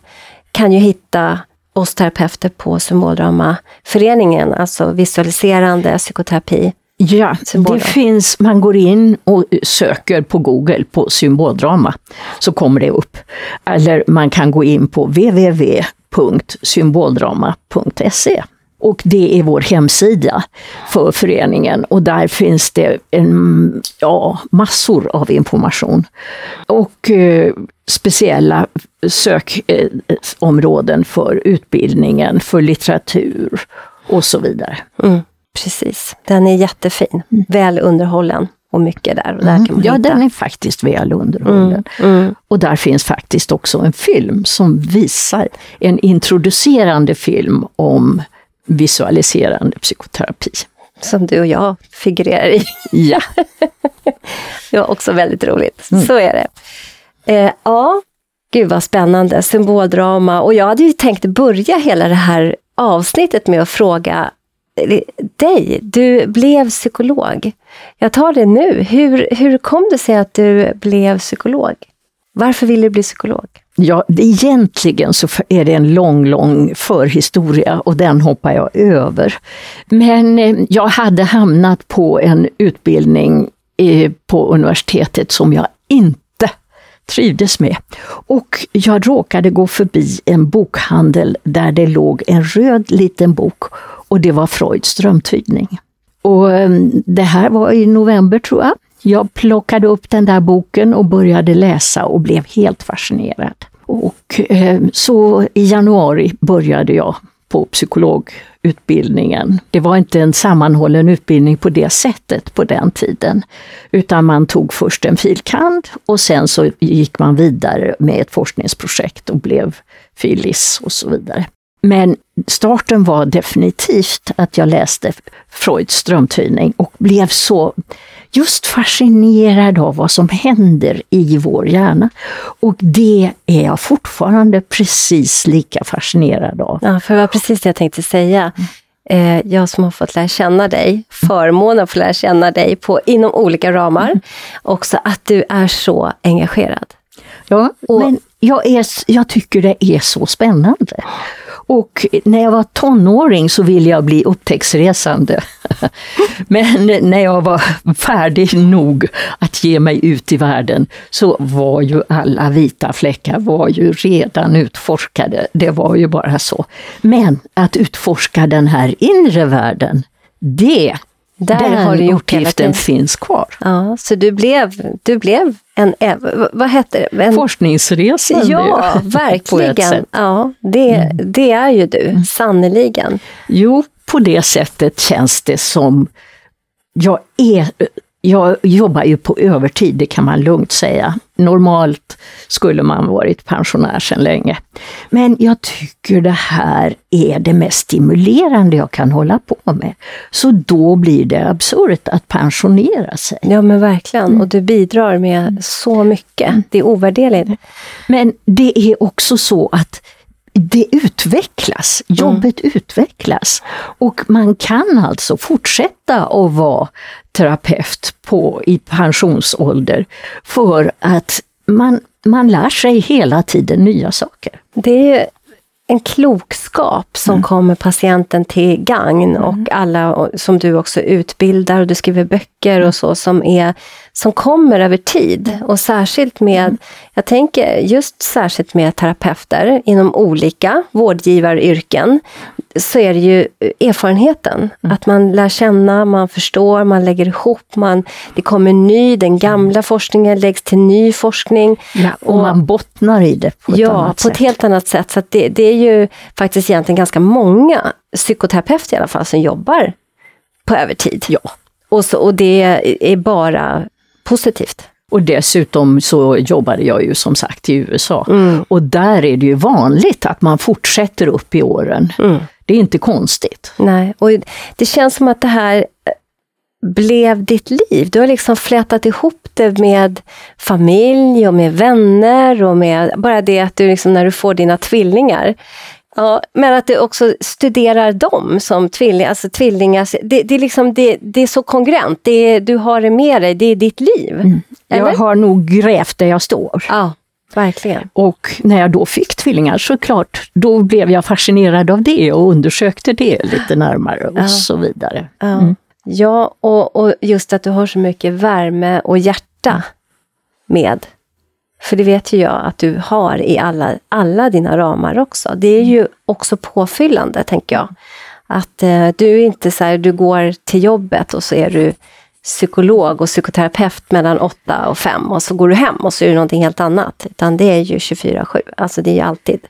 kan ju hitta oss terapeuter på Symboldramaföreningen, alltså visualiserande psykoterapi. Ja, Symboldrama. det finns, man går in och söker på Google på symboldrama, så kommer det upp. Eller man kan gå in på www.symboldrama.se. Och det är vår hemsida för föreningen och där finns det en, ja, massor av information. Och eh, speciella sökområden för utbildningen, för litteratur och så vidare. Mm, precis, den är jättefin, mm. väl underhållen och mycket där. Och där mm. kan man ja, hitta. den är faktiskt väl underhållen. Mm. Mm. Och där finns faktiskt också en film som visar, en introducerande film om visualiserande psykoterapi. Som du och jag figurerar i. Ja. det var också väldigt roligt. Mm. Så är det. Eh, ja, gud vad spännande. Symboldrama. Och jag hade ju tänkt börja hela det här avsnittet med att fråga eh, dig. Du blev psykolog. Jag tar det nu. Hur, hur kom det sig att du blev psykolog? Varför ville du bli psykolog? Ja, egentligen så är det en lång, lång förhistoria och den hoppar jag över. Men eh, jag hade hamnat på en utbildning eh, på universitetet som jag inte trivdes med. Och jag råkade gå förbi en bokhandel där det låg en röd liten bok och det var Freuds drömtydning. Och ehm, det här var i november tror jag. Jag plockade upp den där boken och började läsa och blev helt fascinerad. Och eh, så i januari började jag på psykologutbildningen. Det var inte en sammanhållen utbildning på det sättet på den tiden. Utan man tog först en filkand och sen så gick man vidare med ett forskningsprojekt och blev filis och så vidare. Men starten var definitivt att jag läste Freuds drömtydning och blev så just fascinerad av vad som händer i vår hjärna. Och det är jag fortfarande precis lika fascinerad av. Ja, för det var precis det jag tänkte säga. Eh, jag som har fått lära känna dig, förmånen att få lära känna dig på, inom olika ramar. Mm. Också att du är så engagerad. Ja, och, men jag, är, jag tycker det är så spännande. Och när jag var tonåring så ville jag bli upptäcktsresande. Men när jag var färdig nog att ge mig ut i världen så var ju alla vita fläckar var ju redan utforskade. Det var ju bara så. Men att utforska den här inre världen, det där Den har du gjort uppgiften finns kvar. Ja, så du blev, du blev en, vad heter det? En, Forskningsresande. Ja, verkligen. Ja, det, mm. det är ju du, mm. sannoliken. Jo, på det sättet känns det som jag är jag jobbar ju på övertid, det kan man lugnt säga. Normalt skulle man varit pensionär sedan länge. Men jag tycker det här är det mest stimulerande jag kan hålla på med. Så då blir det absurt att pensionera sig. Ja men verkligen, och du bidrar med så mycket. Det är ovärderligt. Men det är också så att det utvecklas, jobbet mm. utvecklas. Och man kan alltså fortsätta att vara terapeut på, i pensionsålder för att man, man lär sig hela tiden nya saker. Det är en klokskap som mm. kommer patienten till gagn och mm. alla som du också utbildar och du skriver böcker och så som, är, som kommer över tid. Och särskilt med, mm. jag tänker just särskilt med terapeuter inom olika vårdgivaryrken, så är det ju erfarenheten. Mm. Att man lär känna, man förstår, man lägger ihop, man, det kommer ny, den gamla forskningen läggs till ny forskning. Ja, och, och, man bottnar i det på ett ja, annat sätt. Ja, på ett helt annat sätt. Så det, det, är ju faktiskt egentligen ganska många psykoterapeuter i alla fall som jobbar på övertid. Ja. Och, så, och det är bara positivt. Och dessutom så jobbade jag ju som sagt i USA. Mm. Och där är det ju vanligt att man fortsätter upp i åren. Mm. Det är inte konstigt. Nej, och det känns som att det här eh, blev ditt liv. Du har liksom flätat ihop det med familj och med vänner och med bara det att du liksom när du får dina tvillingar. Ja, men att du också studerar dem som tvillingar. Alltså tvillingar det, det, är liksom, det, det är så kongruent, det är, du har det med dig, det är ditt liv. Mm. Jag har nog grävt där jag står. Ja. Verkligen. Och när jag då fick tvillingar så klart, då blev jag fascinerad av det och undersökte det lite närmare och ja. så vidare. Ja, mm. ja och, och, just att du har så mycket värme och hjärta med. För det vet ju jag att du har i alla, alla dina ramar också. Det är ju också påfyllande, tänker jag. Att eh, du inte så här, du går till jobbet och så är du psykolog och psykoterapeut mellan 8 och 5 och så går du hem och så är det någonting helt annat. Utan det är ju 24-7, alltså det är ju alltid.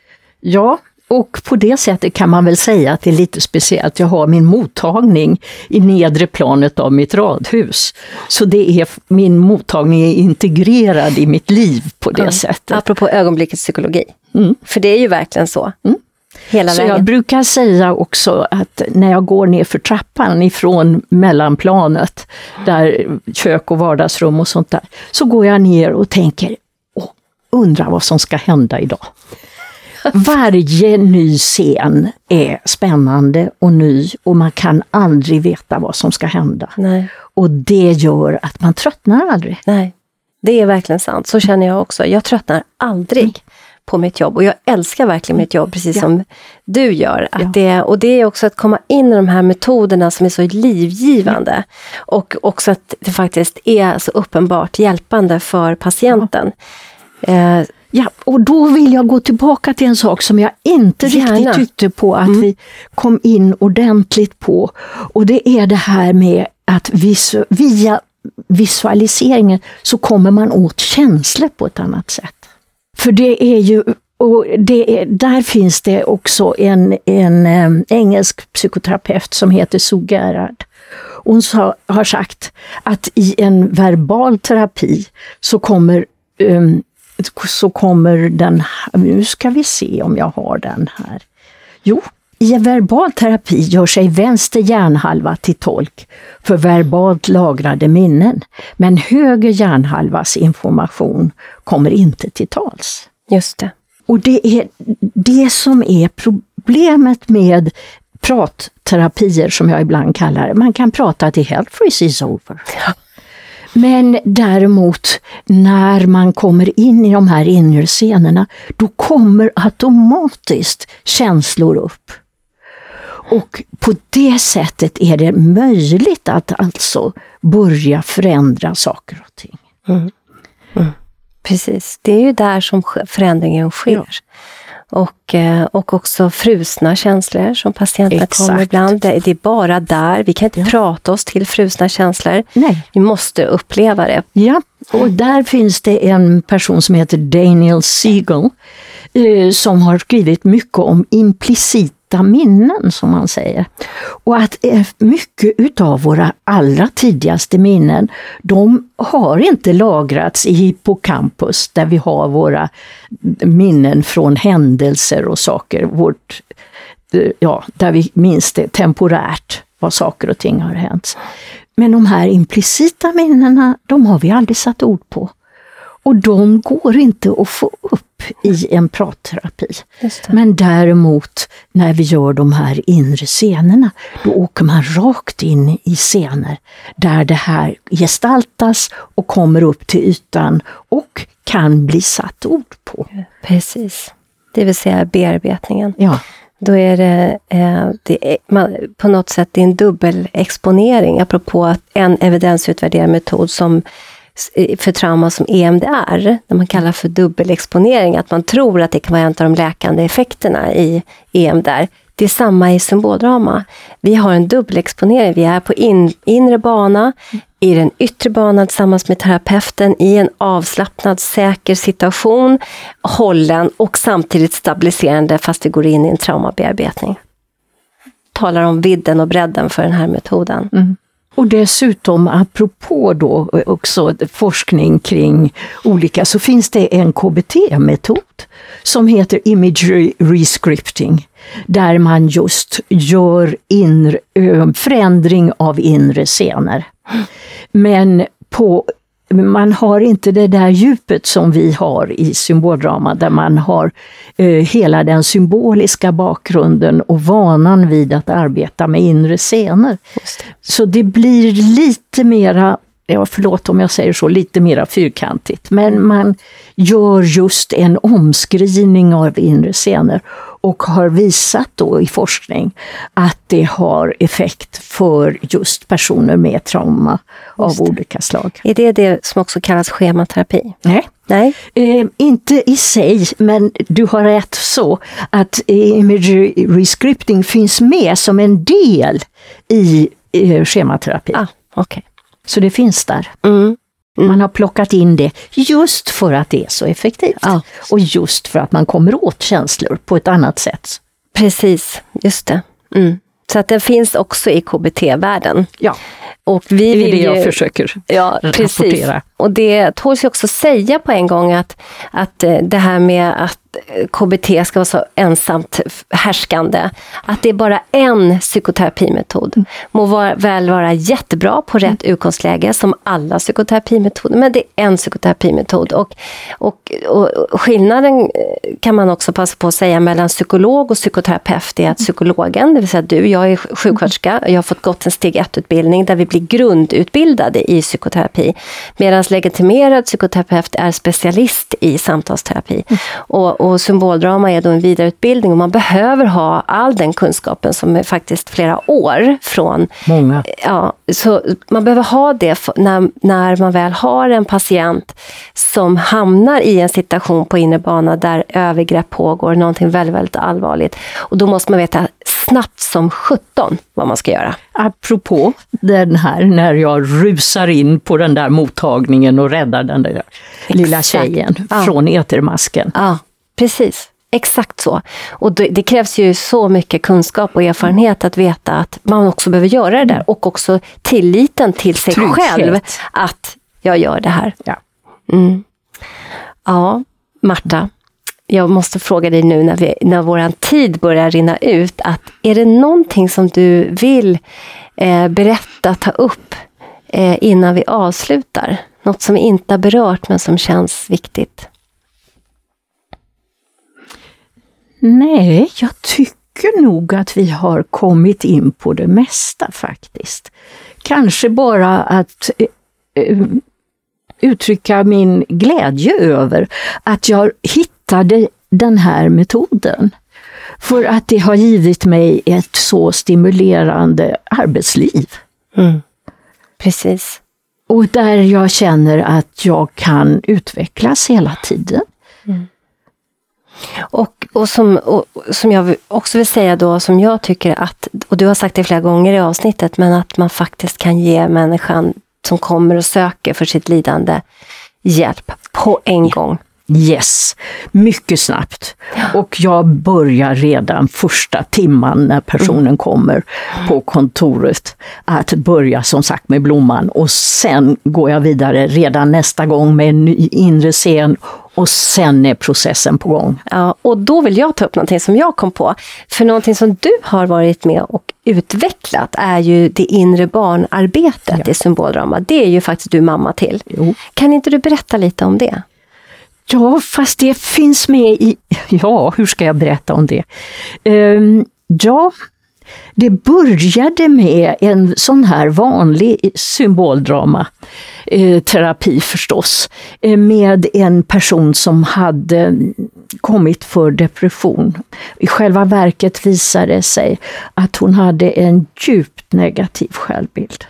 Ja, och på det sättet kan man väl säga att det är lite speciellt. Jag har min mottagning i nedre planet av mitt radhus. Så det är, min mottagning är integrerad i mitt liv på det ja. sättet. Apropå ögonblickets psykologi. Mm. För det är ju verkligen så. Mm. Hela så vägen. jag brukar säga också att när jag går ner för trappan ifrån mellanplanet, där kök och vardagsrum och sånt där, så går jag ner och tänker, undrar vad som ska hända idag. Varje ny scen är spännande och ny och man kan aldrig veta vad som ska hända. Nej. Och det gör att man tröttnar aldrig. Nej, det är verkligen sant. Så känner jag också. Jag tröttnar aldrig. Mm på mitt jobb. Och jag älskar verkligen mitt jobb, precis ja. som du gör. Att ja. det, och det är också att komma in i de här metoderna som är så livgivande. Ja. Och också att det faktiskt är så uppenbart hjälpande för patienten. Eh, Ja, och då vill jag gå tillbaka till en sak som jag inte Gärna. riktigt tyckte på att mm. vi kom in ordentligt på. Och det är det här med att visu via visualiseringen så kommer man åt känslor på ett annat sätt. För det är ju och det är, där finns det också en, en engelsk psykoterapeut som heter Sue Gerhard. Hon sa, har sagt att i en verbal terapi så kommer, um, så kommer den, nu ska vi se om jag har den här. Jo, i verbal terapi gör sig vänster hjärnhalva till tolk för verbalt lagrade minnen, men höger hjärnhalvas information kommer inte till tals. Just det. Och det är det som är problemet med pratterapier, som jag ibland kallar det. Man kan prata till health freeze is over. Men däremot när man kommer in i de här inre scenerna, då kommer automatiskt känslor upp. Och på det sättet är det möjligt att alltså börja förändra saker och ting. Mm. Mm. Precis, det är ju där som förändringen sker. Ja. Och, eh, och också frusna känslor som patienterna kommer ibland. Det är bara där, vi kan inte ja. prata oss till frusna känslor. Nej. Vi måste uppleva det. Ja, och där finns det en person som heter Daniel Siegel eh, som har skrivit mycket om implicit implicita minnen som man säger. Och att eh, mycket utav våra allra tidigaste minnen, de har inte lagrats i hippocampus där vi har våra minnen från händelser och saker. Vårt, eh, ja, där vi minns det temporärt, vad saker och ting har hänt. Men de här implicita minnena, de har vi aldrig satt ord på. Och de går inte att få upp i en pratterapi. Men däremot när vi gör de här inre scenerna, då åker man rakt in i scener där det här gestaltas och kommer upp till ytan och kan bli satt ord på. Precis. Det vill säga bearbetningen. Ja. Då är det, eh, det är, man, på något sätt det är en dubbelexponering, apropå en evidensutvärderad metod som för trauma som EMDR, det man kallar för dubbelexponering, att man tror att det kan vara en av de läkande effekterna i EMDR. Det är samma i symboldrama. Vi har en dubbelexponering, vi är på in, inre bana, i den yttre banan tillsammans med terapeuten i en avslappnad, säker situation, hållen och samtidigt stabiliserande fast vi går in i en traumabearbetning. Talar om vidden och bredden för den här metoden. Mm. Och dessutom, apropå då eh, också forskning kring olika, så finns det en KBT-metod som heter Imagery Rescripting, där man just gör inre, eh, förändring av inre scener. Men på man har inte det där djupet som vi har i symboldrama, där man har eh, hela den symboliska bakgrunden och vanan vid att arbeta med inre scener. Det. Så det blir lite mera, ja, förlåt om jag säger så, lite mera fyrkantigt, men man gör just en omskrivning av inre scener och har visat då i forskning att det har effekt för just personer med trauma av olika slag. Är det det som också kallas schematerapi? Nej. Nej. Eh, inte i sig, men du har rätt så att imagery rescripting finns med som en del i eh, schematerapi. Ah, okay. Så det finns där. Mm. Mm. Man har plockat in det just för att det är så effektivt. Ja. Och just för att man kommer åt känslor på ett annat sätt. Precis, just det. Mm. Så att den finns också i KBT-världen. Ja, och vi det är det ju, jag försöker ja, precis. rapportera. Och det tåls ju också säga på en gång att, att eh, det här med att KBT ska vara så ensamt härskande. Att det är bara en psykoterapimetod. Mm. Må vara, väl vara jättebra på rätt mm. utgångsläge som alla psykoterapimetoder, men det är en psykoterapimetod. Och, och, och, skillnaden eh, kan man också passa på att säga mellan psykolog och psykoterapeut är att mm. psykologen, det vill säga du, jag är sjuksköterska, jag har fått gått en steg 1-utbildning där vi blir grundutbildade i psykoterapi. Medan legitimerad psykoterapeut är specialist i samtalsterapi. Mm. Och, och symboldrama är då en vidareutbildning och man behöver ha all den kunskapen som är faktiskt flera år från... Många. Ja, så man behöver ha det när, när man väl har en patient som hamnar i en situation på inre bana där övergrepp pågår, någonting väldigt, väldigt allvarligt. Och då måste man veta snabbt som 17 vad man ska göra. Apropå den här när jag rusar in på den där mottagningen och räddar den där Exakt. lilla tjejen ja. från etermasken. Ja. Precis, exakt så. Och det, det, krävs ju så mycket kunskap och erfarenhet att veta att man också behöver göra det där och också tilliten till sig Trygghet. själv att jag gör det här. Ja. Mm. Ja, Marta, jag måste fråga dig nu när, vi, när vår tid börjar rinna ut, att är det någonting som du vill eh, berätta, ta upp eh, innan vi avslutar? Något som vi inte har berört men som känns viktigt? Nej, jag tycker nog att vi har kommit in på det mesta faktiskt. Kanske bara att eh, eh, uttrycka min glädje över att jag hittade den här metoden. För att det har givit mig ett så stimulerande arbetsliv. Mm. Precis. Och där jag känner att jag kan utvecklas hela tiden. Mm. Och, och, som, och, som jag också vill säga då, som jag tycker att, och du har sagt det flera gånger i avsnittet, men att man faktiskt kan ge människan som kommer och söker för sitt lidande hjälp på en gång. Yes, mycket snabbt. Och jag börjar redan första timman när personen mm. kommer på kontoret att börja som sagt med blomman och sen går jag vidare redan nästa gång med en ny inre scen och sen är processen på gång. Ja, och då vill jag ta upp någonting som jag kom på. För någonting som du har varit med och utvecklat är ju det inre barnarbetet ja. i symboldrama. Det är ju faktiskt du mamma till. Jo. Kan inte du berätta lite om det? Ja, fast det finns med i... Ja, hur ska jag berätta om det? Um, ja, det började med en sån här vanlig symboldrama, eh, terapi förstås, eh, med en person som hade kommit för depression. I själva verket visade det sig att hon hade en djupt negativ självbild.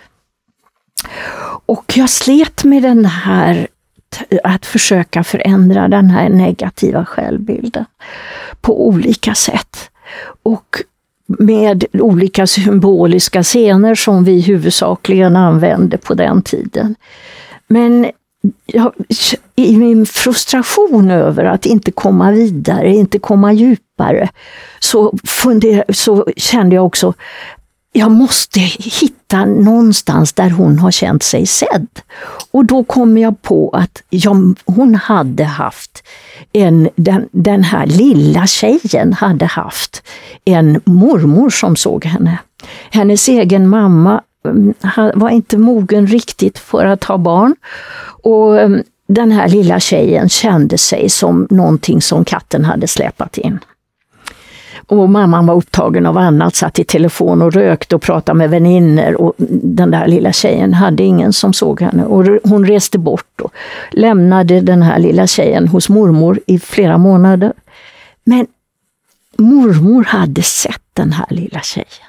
Och jag slet med den här att försöka förändra den här negativa självbilden på olika sätt. Och med olika symboliska scener som vi huvudsakligen använde på den tiden. Men jag, i min frustration över att inte komma vidare, inte komma djupare, så, funder, så kände jag också jag måste hitta någonstans där hon har känt sig sedd. Och då kom jag på att jag, hon hade haft en, den, den här lilla tjejen hade haft en mormor som såg henne. Hennes egen mamma mm, var inte mogen riktigt för att ha barn. Och mm, den här lilla tjejen kände sig som någonting som katten hade släpat in. Och mamman var upptagen av annat, satt i telefon och rökte och pratade med vänner och den där lilla tjejen hade ingen som såg henne. Och hon reste bort och lämnade den här lilla tjejen hos mormor i flera månader. Men mormor hade sett den här lilla tjejen.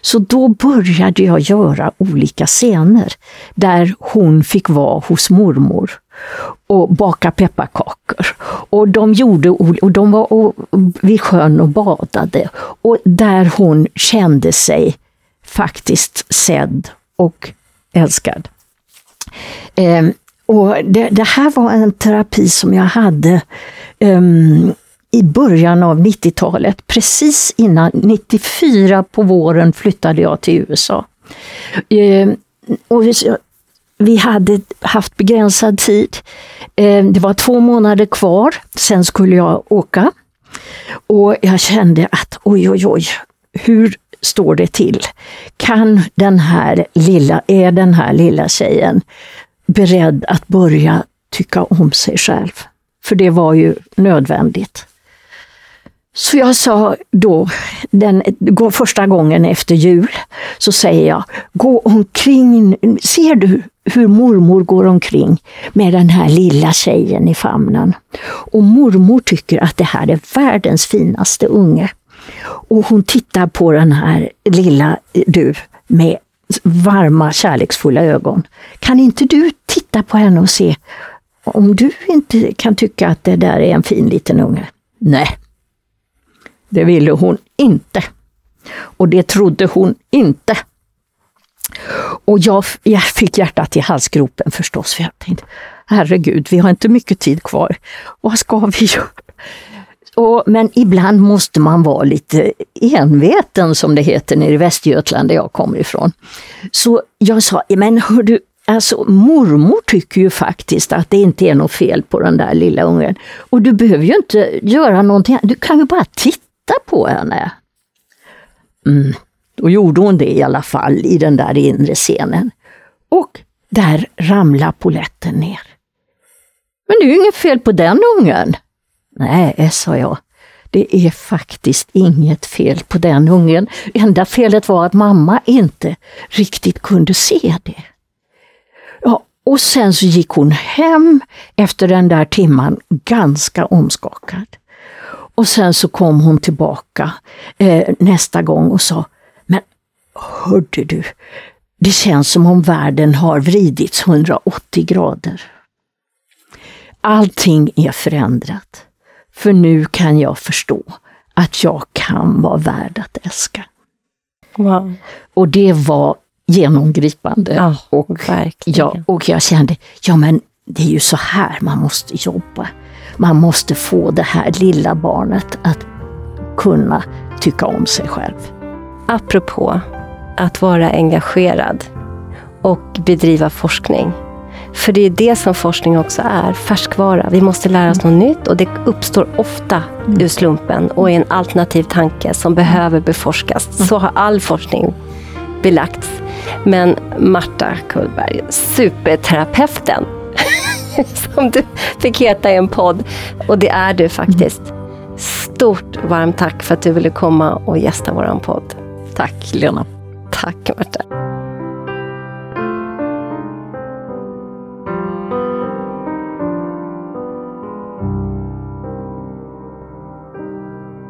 Så då började jag göra olika scener där hon fick vara hos mormor och baka pepparkakor. Och de, gjorde, och de var vid sjön och badade och där hon kände sig faktiskt sedd och älskad. Eh, och det, det, här var en terapi som jag hade eh, i början av 90-talet. Precis innan, 94 på våren flyttade jag till USA. Eh, och vi hade haft begränsad tid. Eh, det var två månader kvar, sen skulle jag åka. Och jag kände att oj, oj, oj, hur står det till? Kan den här lilla, är den här lilla tjejen beredd att börja tycka om sig själv? För det var ju nödvändigt. Så jag sa då, den, första gången efter jul, så säger jag, gå omkring, ser du hur mormor går omkring med den här lilla tjejen i famnen. Och mormor tycker att det här är världens finaste unge. Och hon tittar på den här lilla eh, du med varma kärleksfulla ögon. Kan inte du titta på henne och se om du inte kan tycka att det där är en fin liten unge? Nej, det ville hon inte. Och det trodde hon inte. Och jag, jag fick hjärtat i halsgropen förstås, för jag tänkte, herregud, vi har inte mycket tid kvar. Vad ska vi göra? Och, men ibland måste man vara lite enveten som det heter nere i Västergötland där jag kommer ifrån. Så jag sa, men hör du, alltså mormor tycker ju faktiskt att det inte är något fel på den där lilla ungen. Och du behöver ju inte göra någonting, du kan ju bara titta på henne. Mm. Då gjorde hon det i alla fall i den där inre scenen. Och där ramlade poletten ner. Men det är ju inget fel på den ungen. Nej, eh, sa jag. Det är faktiskt inget fel på den ungen. Enda felet var att mamma inte riktigt kunde se det. Ja, och sen så gick hon hem efter den där timman ganska omskakad. Och sen så kom hon tillbaka eh, nästa gång och sa, Hörde du, det känns som om världen har vridits 180 grader. Allting är förändrat. För nu kan jag förstå att jag kan vara värd att älska. Wow. Och det var genomgripande. Ja, och, ja, och jag kände, ja men det är ju så här man måste jobba. Man måste få det här lilla barnet att kunna tycka om sig själv. Apropå att vara engagerad och bedriva forskning. För det är det som forskning också är, färskvara. Vi måste lära oss något nytt och det uppstår ofta ur slumpen och är en alternativ tanke som behöver beforskas. Så har all forskning belagts. Men Marta Kullberg, superterapeuten, som du fick heta i en podd. Och det är du faktiskt. Stort varmt tack för att du ville komma och gästa vår podd. Tack Lena. Tack Marta.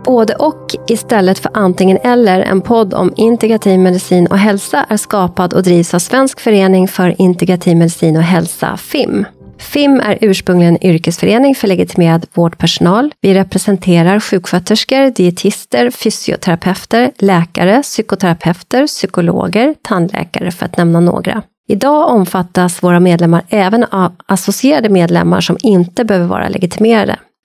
Både och istället för antingen eller, en podd om integrativ medicin och hälsa är skapad och drivs av Svensk förening för integrativ medicin och hälsa, FIM. FIM är ursprungligen yrkesförening för legitimerad vårdpersonal. Vi representerar sjuksköterskor, dietister, fysioterapeuter, läkare, psykoterapeuter, psykologer, tandläkare för att nämna några. Idag omfattas våra medlemmar även av associerade medlemmar som inte behöver vara legitimerade.